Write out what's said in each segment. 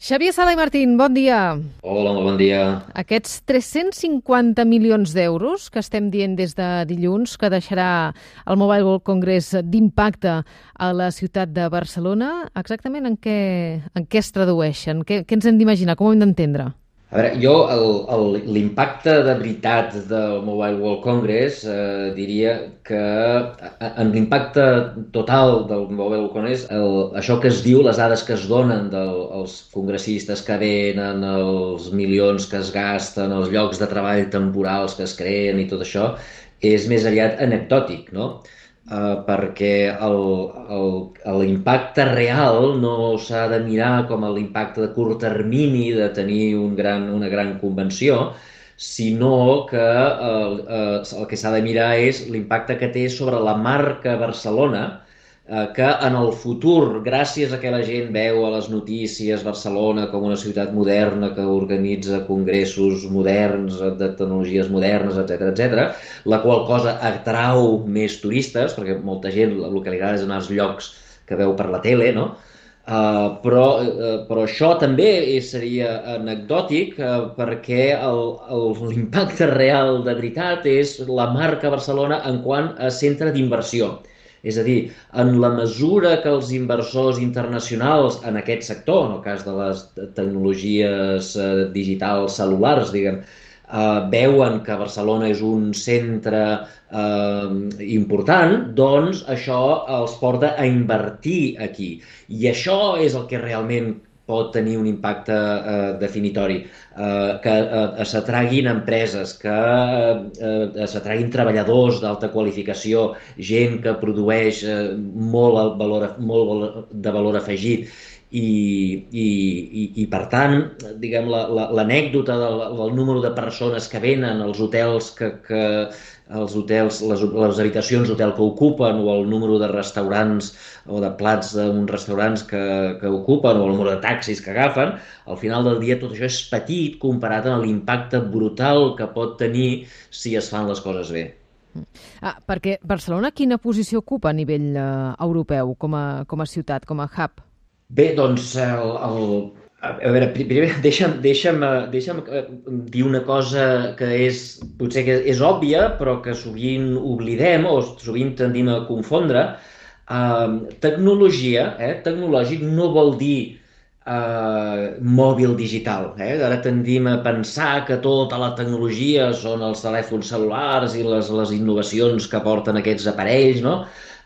Xavier Sala i Martín, bon dia. Hola, molt bon dia. Aquests 350 milions d'euros que estem dient des de dilluns que deixarà el Mobile World Congress d'impacte a la ciutat de Barcelona, exactament en què, en què es tradueixen? Què, què ens hem d'imaginar? Com ho hem d'entendre? A veure, jo l'impacte de veritat del Mobile World Congress eh, diria que en l'impacte total del Mobile World Congress, el, això que es diu, les dades que es donen dels congressistes que venen, els milions que es gasten, els llocs de treball temporals que es creen i tot això, és més aviat anecdòtic, no? Eh, perquè l'impacte real no s'ha de mirar com l'impacte de curt termini de tenir un gran, una gran convenció, sinó que el, eh, el que s'ha de mirar és l'impacte que té sobre la marca Barcelona, que en el futur, gràcies a que la gent veu a les notícies Barcelona com una ciutat moderna que organitza congressos moderns, de tecnologies modernes, etc etc, la qual cosa atrau més turistes, perquè molta gent el que li agrada és anar als llocs que veu per la tele, no? Uh, però, uh, però això també seria anecdòtic uh, perquè l'impacte real de veritat és la marca Barcelona en quant a centre d'inversió. És a dir, en la mesura que els inversors internacionals en aquest sector, en el cas de les tecnologies eh, digitals cel·lulars, diguem, eh, veuen que Barcelona és un centre eh, important, doncs això els porta a invertir aquí. I això és el que realment pot tenir un impacte eh, definitori, eh, que eh, s'atraguin empreses, que eh, s'atraguin treballadors d'alta qualificació, gent que produeix eh, molt, valor, molt de valor afegit i, i, i, i per tant, diguem, l'anècdota la, la, del, del número de persones que venen als hotels que, que els hotels, les, les habitacions d'hotel que ocupen o el número de restaurants o de plats d'un restaurants que, que ocupen o el número de taxis que agafen, al final del dia tot això és petit comparat amb l'impacte brutal que pot tenir si es fan les coses bé. Ah, perquè Barcelona quina posició ocupa a nivell eh, europeu com a, com a ciutat, com a hub? Bé, doncs el, el, a veure, primer deixa'm, deixa'm, deixa'm eh, dir una cosa que és, potser que és òbvia, però que sovint oblidem o sovint tendim a confondre. Uh, tecnologia, eh, tecnològic, no vol dir uh, mòbil digital. Eh? Ara tendim a pensar que tota la tecnologia són els telèfons cel·lulars i les, les innovacions que porten aquests aparells, no?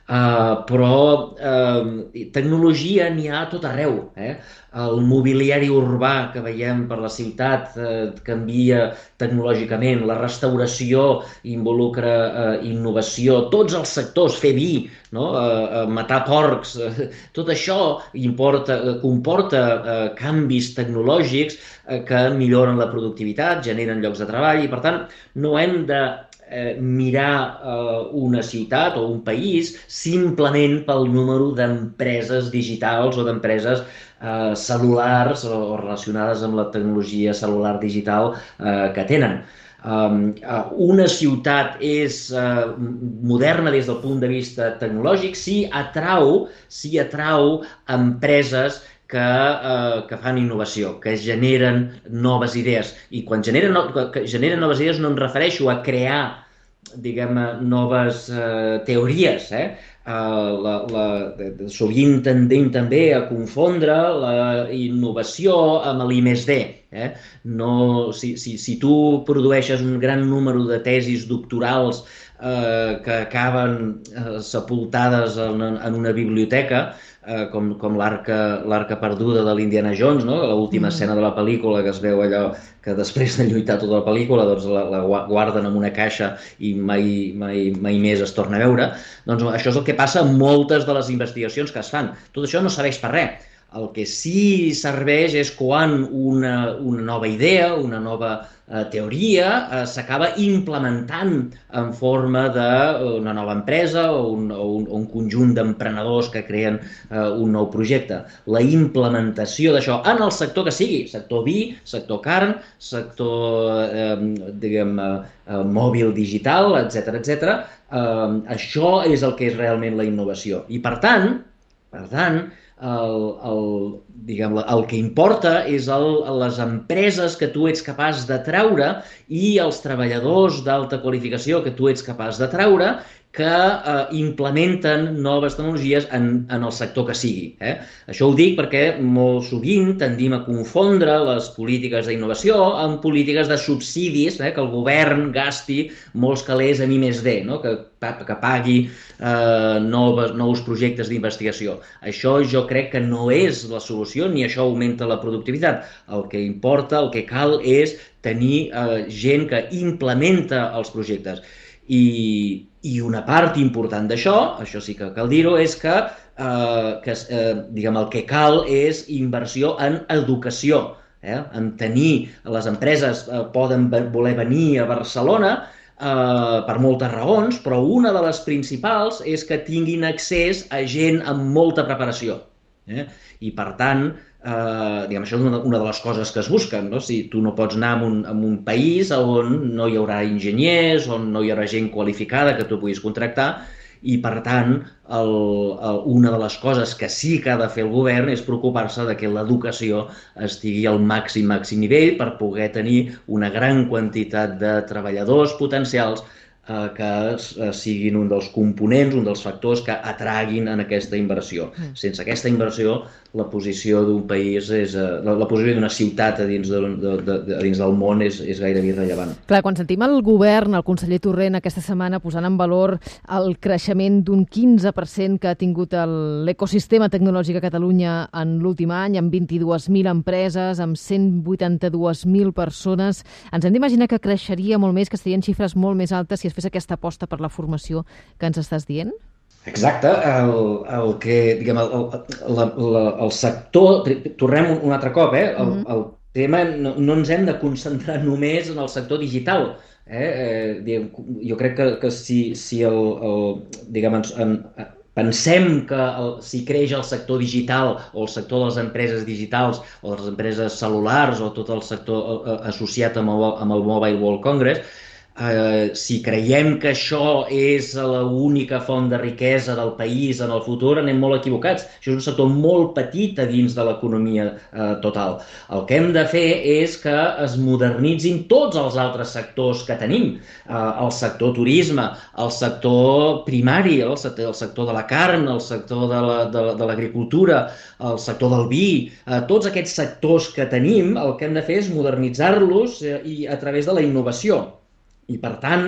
Uh, però uh, tecnologia n'hi ha tot arreu. Eh? El mobiliari urbà que veiem per la ciutat uh, canvia tecnològicament, la restauració involucra uh, innovació, tots els sectors, fer vi, no? uh, uh, matar porcs, uh, tot això importa, uh, comporta uh, canvis tecnològics uh, que milloren la productivitat, generen llocs de treball i, per tant, no hem de eh, mirar eh, una ciutat o un país simplement pel número d'empreses digitals o d'empreses eh, cel·lulars o, relacionades amb la tecnologia cel·lular digital eh, que tenen. Um, una ciutat és uh, moderna des del punt de vista tecnològic si atrau, si atrau empreses que, uh, que fan innovació, que generen noves idees. I quan generen, no, que generen noves idees no em refereixo a crear diguem noves eh, teories. Eh? Uh, la, la, sovint tendim també a confondre la innovació amb l'I+D. Eh? No, si, si, si tu produeixes un gran número de tesis doctorals eh, que acaben eh, sepultades en, en una biblioteca, eh, com, com l'arca perduda de l'Indiana Jones, no? l'última mm. escena de la pel·lícula que es veu allò que després de lluitar tota la pel·lícula doncs la, la guarden en una caixa i mai, mai, mai més es torna a veure, doncs això és el que passa amb moltes de les investigacions que es fan. Tot això no serveix per res. El que sí serveix és quan una, una nova idea, una nova eh, teoria eh, s'acaba implementant en forma d'una nova empresa o un, o un, o un conjunt d'emprenedors que creen eh, un nou projecte. La implementació d'això en el sector que sigui, sector vi, sector carn, sector eh, diguem, eh, mòbil digital, etc etc. Eh, això és el que és realment la innovació. I per tant, per tant, el, el, diguem, el que importa és el, les empreses que tu ets capaç de traure i els treballadors d'alta qualificació que tu ets capaç de traure que eh, implementen noves tecnologies en, en el sector que sigui. Eh? Això ho dic perquè molt sovint tendim a confondre les polítiques d'innovació amb polítiques de subsidis, eh? que el govern gasti molts calés en I+D, no? que, que pagui eh, noves, nous projectes d'investigació. Això jo crec que no és la solució ni això augmenta la productivitat. El que importa, el que cal és tenir eh, gent que implementa els projectes. I, i una part important d'això, això sí que cal dir-ho, és que, eh, que eh, diguem, el que cal és inversió en educació, eh? en tenir, les empreses eh, poden voler venir a Barcelona eh, per moltes raons, però una de les principals és que tinguin accés a gent amb molta preparació. Eh? I per tant, eh, diguem, això és una, una de les coses que es busquen. No? Si tu no pots anar a un, a un país on no hi haurà enginyers, on no hi haurà gent qualificada que tu puguis contractar, i per tant el, el, una de les coses que sí que ha de fer el govern és preocupar-se de que l'educació estigui al màxim màxim nivell per poder tenir una gran quantitat de treballadors potencials eh, que eh, siguin un dels components, un dels factors que atraguin en aquesta inversió. Mm. Sense aquesta inversió la posició d'un país, és, eh, la, la posició d'una ciutat a dins, de, de, de, de, a dins del món és, és gairebé irrellevant. Clar, quan sentim el govern, el conseller Torrent, aquesta setmana posant en valor el creixement d'un 15% que ha tingut l'ecosistema tecnològic a Catalunya en l'últim any, amb 22.000 empreses, amb 182.000 persones, ens hem d'imaginar que creixeria molt més, que estarien xifres molt més altes si es fes aquesta aposta per la formació que ens estàs dient? Exacte, el, el que, diguem, el, el, el, el sector, tornem un, un altre cop, eh? El, mm -hmm. el tema, no, no ens hem de concentrar només en el sector digital. Eh? eh diguem, jo crec que, que si, si el, el, diguem, en, en, pensem que el, si creix el sector digital o el sector de les empreses digitals o les empreses cel·lulars o tot el sector eh, associat amb el, amb el Mobile World Congress, eh, si creiem que això és l'única font de riquesa del país en el futur, anem molt equivocats. Això és un sector molt petit a dins de l'economia eh, total. El que hem de fer és que es modernitzin tots els altres sectors que tenim. Eh, el sector turisme, el sector primari, el sector, el sector de la carn, el sector de l'agricultura, la, el sector del vi, eh, tots aquests sectors que tenim, el que hem de fer és modernitzar-los eh, i a través de la innovació. I, per tant,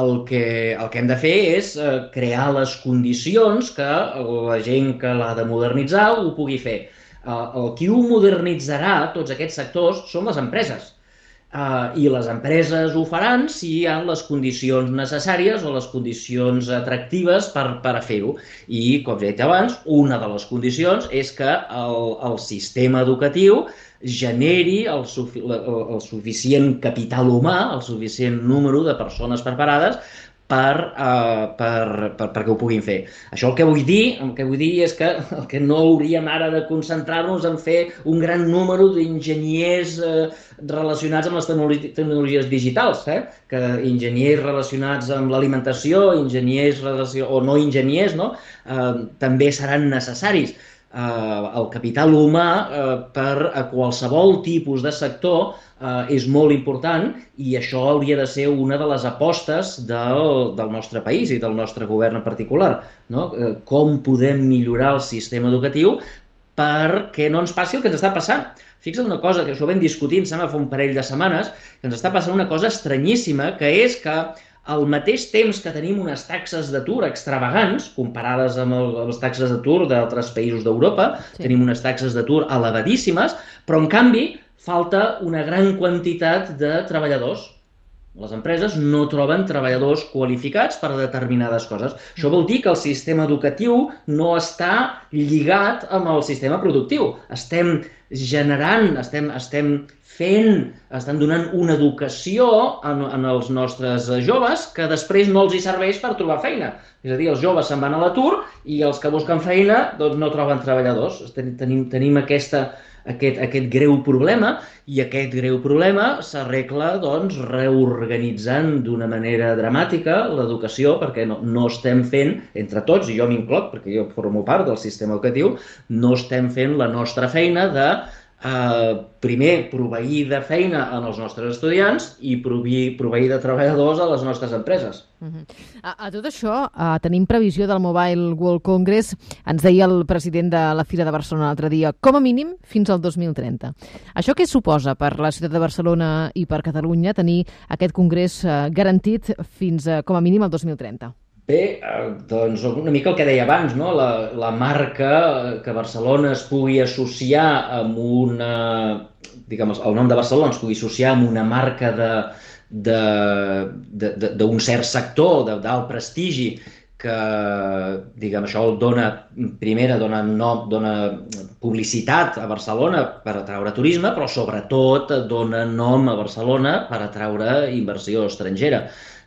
el que, el que hem de fer és eh, crear les condicions que la gent que l'ha de modernitzar ho pugui fer. Eh, el qui ho modernitzarà, tots aquests sectors, són les empreses. Uh, I les empreses ho faran si hi ha les condicions necessàries o les condicions atractives per, per a fer-ho. I, com ja he dit abans, una de les condicions és que el, el sistema educatiu generi el, sufi el, el suficient capital humà, el suficient número de persones preparades per, uh, per, per, perquè ho puguin fer. Això el que vull dir, el que vull dir és que el que no hauríem ara de concentrar-nos en fer un gran número d'enginyers uh, relacionats amb les tecnologies digitals, eh? que enginyers relacionats amb l'alimentació, enginyers relacion... o no enginyers, no? Uh, també seran necessaris eh, el capital humà eh, per a qualsevol tipus de sector eh, és molt important i això hauria de ser una de les apostes del, del nostre país i del nostre govern en particular. No? Eh, com podem millorar el sistema educatiu perquè no ens passi el que ens està passant. Fixa't una cosa, que això ho vam discutint, sembla fa un parell de setmanes, que ens està passant una cosa estranyíssima, que és que al mateix temps que tenim unes taxes d'atur extravagants, comparades amb, el, amb les taxes d'atur d'altres països d'Europa, sí. tenim unes taxes d'atur elevadíssimes, però en canvi falta una gran quantitat de treballadors. Les empreses no troben treballadors qualificats per a determinades coses. Això vol dir que el sistema educatiu no està lligat amb el sistema productiu. Estem generant, estem, estem fent, estan donant una educació en, en els nostres joves que després no els hi serveix per trobar feina. És a dir, els joves se'n van a l'atur i els que busquen feina doncs, no troben treballadors. Tenim, tenim aquesta, aquest, aquest greu problema i aquest greu problema s'arregla doncs, reorganitzant d'una manera dramàtica l'educació perquè no, no estem fent, entre tots, i jo m'incloc perquè jo formo part del sistema educatiu, no estem fent la nostra feina de eh, primer, proveir de feina als nostres estudiants i proveir, proveir de treballadors a les nostres empreses. Uh -huh. a, a tot això, uh, tenim previsió del Mobile World Congress. Ens deia el president de la Fira de Barcelona l'altre dia, com a mínim fins al 2030. Això què suposa per la ciutat de Barcelona i per Catalunya tenir aquest congrés uh, garantit fins, uh, com a mínim, al 2030? Bé, eh, doncs una mica el que deia abans, no? la, la marca que Barcelona es pugui associar amb una, diguem, el nom de Barcelona es pugui associar amb una marca d'un cert sector, d'alt prestigi, que, diguem, això el dona, primera, dona, nom, dona publicitat a Barcelona per atraure turisme, però sobretot dona nom a Barcelona per atraure inversió estrangera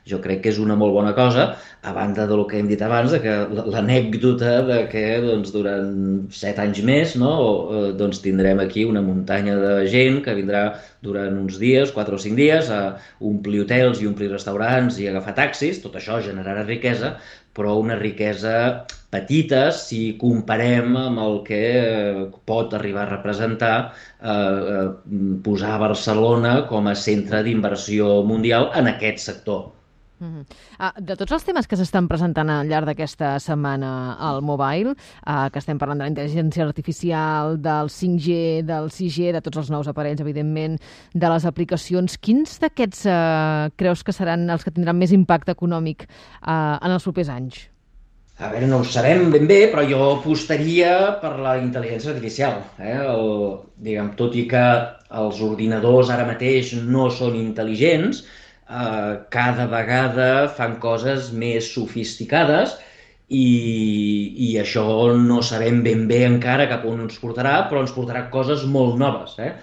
jo crec que és una molt bona cosa, a banda del que hem dit abans, de que l'anècdota de que doncs, durant set anys més no, eh, doncs, tindrem aquí una muntanya de gent que vindrà durant uns dies, quatre o cinc dies, a omplir hotels i omplir restaurants i agafar taxis, tot això generarà riquesa, però una riquesa petita si comparem amb el que eh, pot arribar a representar eh, eh, posar Barcelona com a centre d'inversió mundial en aquest sector. Mm -hmm. uh, de tots els temes que s'estan presentant al llarg d'aquesta setmana al mobile, uh, que estem parlant de la intel·ligència artificial, del 5G, del 6G, de tots els nous aparells, evidentment, de les aplicacions, quins d'aquests uh, creus que seran els que tindran més impacte econòmic uh, en els propers anys? A veure, no ho sabem ben bé, però jo apostaria per la intel·ligència artificial. Eh? El, diguem, tot i que els ordinadors ara mateix no són intel·ligents, eh, cada vegada fan coses més sofisticades i, i això no sabem ben bé encara cap on ens portarà, però ens portarà coses molt noves. Eh?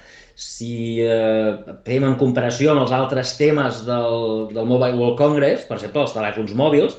Si eh, fem en comparació amb els altres temes del, del Mobile World Congress, per exemple, els telèfons mòbils,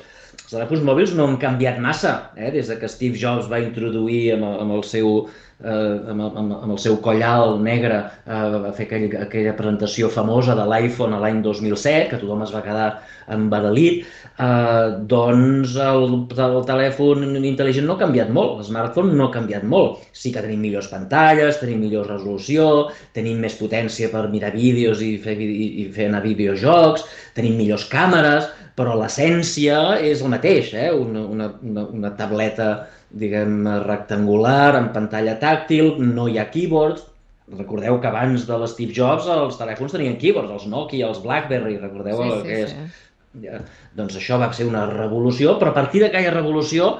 telèfons mòbils no han canviat massa, eh? des de que Steve Jobs va introduir amb, amb el seu eh, amb, amb, amb el seu collal negre eh, va fer aquell, aquella presentació famosa de l'iPhone l'any 2007, que tothom es va quedar embadalit, eh, doncs el, el telèfon intel·ligent no ha canviat molt, l'smartphone no ha canviat molt. Sí que tenim millors pantalles, tenim millor resolució, tenim més potència per mirar vídeos i fer, i, i fer anar videojocs, tenim millors càmeres, però l'essència és el mateix, eh? una, una, una, una tableta diguem, rectangular, amb pantalla tàctil, no hi ha keyboards. Recordeu que abans de l'Steve Jobs els telèfons tenien keyboards, els Nokia, els BlackBerry, recordeu sí, el que sí, és? Sí. Ja, doncs això va ser una revolució, però a partir d'aquella revolució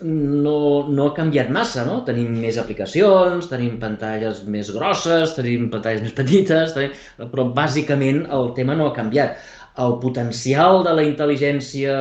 no, no ha canviat massa, no? Tenim més aplicacions, tenim pantalles més grosses, tenim pantalles més petites, tenim... però bàsicament el tema no ha canviat el potencial de la intel·ligència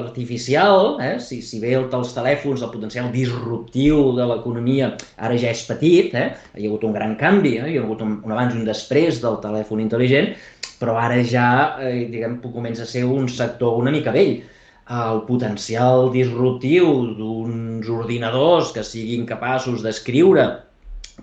artificial, eh? si, si bé el, els telèfons, el potencial disruptiu de l'economia ara ja és petit, eh? hi ha hagut un gran canvi, eh? hi ha hagut un, un abans i un després del telèfon intel·ligent, però ara ja eh, diguem, comença a ser un sector una mica vell. El potencial disruptiu d'uns ordinadors que siguin capaços d'escriure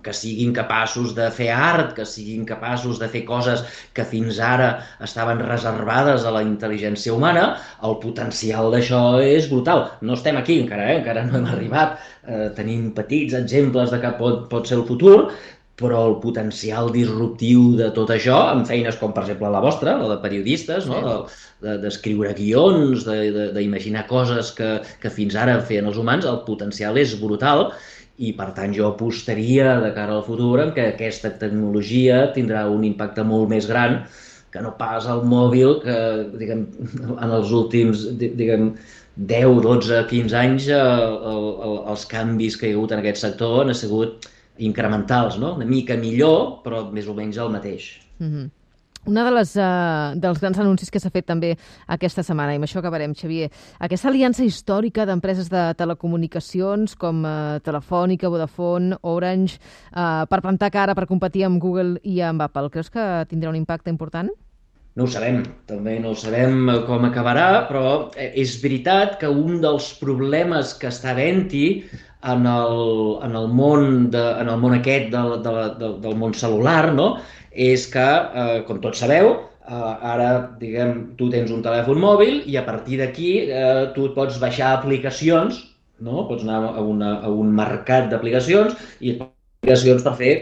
que siguin capaços de fer art, que siguin capaços de fer coses que fins ara estaven reservades a la intel·ligència humana, el potencial d'això és brutal. No estem aquí encara, eh? encara no hem arribat, eh, tenim petits exemples de que pot, pot ser el futur, però el potencial disruptiu de tot això, amb feines com, per exemple, la vostra, la de periodistes, no? d'escriure de, guions, d'imaginar coses que, que fins ara feien els humans, el potencial és brutal i per tant jo apostaria de cara al futur en que aquesta tecnologia tindrà un impacte molt més gran que no pas el mòbil que diguem, en els últims diguem, 10, 12, 15 anys eh, el, el, els canvis que hi ha hagut en aquest sector han sigut incrementals, no? una mica millor, però més o menys el mateix. Mm -hmm. Una de les, uh, dels grans anuncis que s'ha fet també aquesta setmana, i amb això acabarem, Xavier, aquesta aliança històrica d'empreses de telecomunicacions com uh, Telefònica, Vodafone, Orange, uh, per plantar cara, per competir amb Google i amb Apple. Creus que tindrà un impacte important? No ho sabem, també no sabem com acabarà, però és veritat que un dels problemes que està havent-hi en el, en el, món, de, en el món aquest de, de, de, del món celular, no? és que, eh, com tots sabeu, eh, ara, diguem, tu tens un telèfon mòbil i a partir d'aquí eh, tu pots baixar aplicacions, no? pots anar a, una, a un mercat d'aplicacions i aplicacions per fer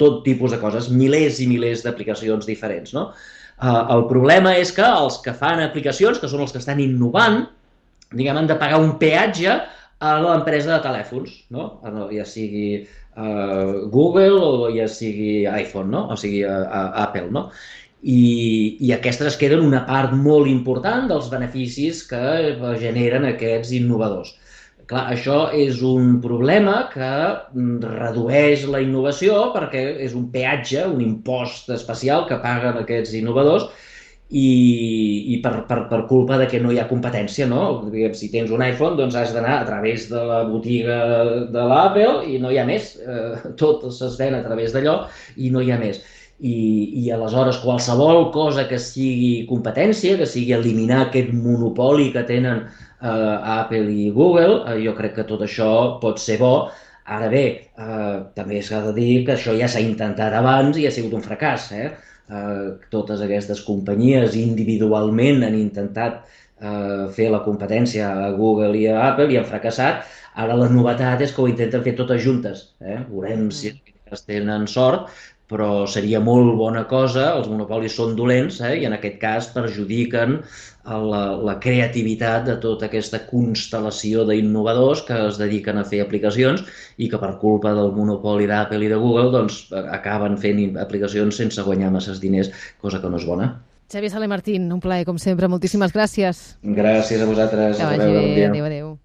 tot tipus de coses, milers i milers d'aplicacions diferents. No? Uh, el problema és que els que fan aplicacions, que són els que estan innovant, diguem, han de pagar un peatge a l'empresa de telèfons, no? ja sigui uh, Google o ja sigui iPhone, no? o sigui uh, Apple. No? I, I aquestes es queden una part molt important dels beneficis que generen aquests innovadors. Clar, això és un problema que mm, redueix la innovació perquè és un peatge, un impost especial que paguen aquests innovadors i, i per, per, per culpa de que no hi ha competència, no? Si tens un iPhone, doncs has d'anar a través de la botiga de l'Apple i no hi ha més. Eh, tot es ven a través d'allò i no hi ha més. I, I aleshores qualsevol cosa que sigui competència, que sigui eliminar aquest monopoli que tenen eh, Apple i Google, eh, jo crec que tot això pot ser bo. Ara bé, eh, també s'ha de dir que això ja s'ha intentat abans i ha sigut un fracàs. Eh? Eh, totes aquestes companyies individualment han intentat eh, fer la competència a Google i a Apple i han fracassat. Ara la novetat és que ho intenten fer totes juntes. Eh? Veurem si es tenen sort, però seria molt bona cosa, els monopolis són dolents eh? i en aquest cas perjudiquen la, la creativitat de tota aquesta constel·lació d'innovadors que es dediquen a fer aplicacions i que per culpa del monopoli d'Apple i de Google doncs, acaben fent aplicacions sense guanyar masses diners, cosa que no és bona. Xavier Sale Martín, un plaer, com sempre. Moltíssimes gràcies. Gràcies a vosaltres. Que vagi bé. Adéu, adéu.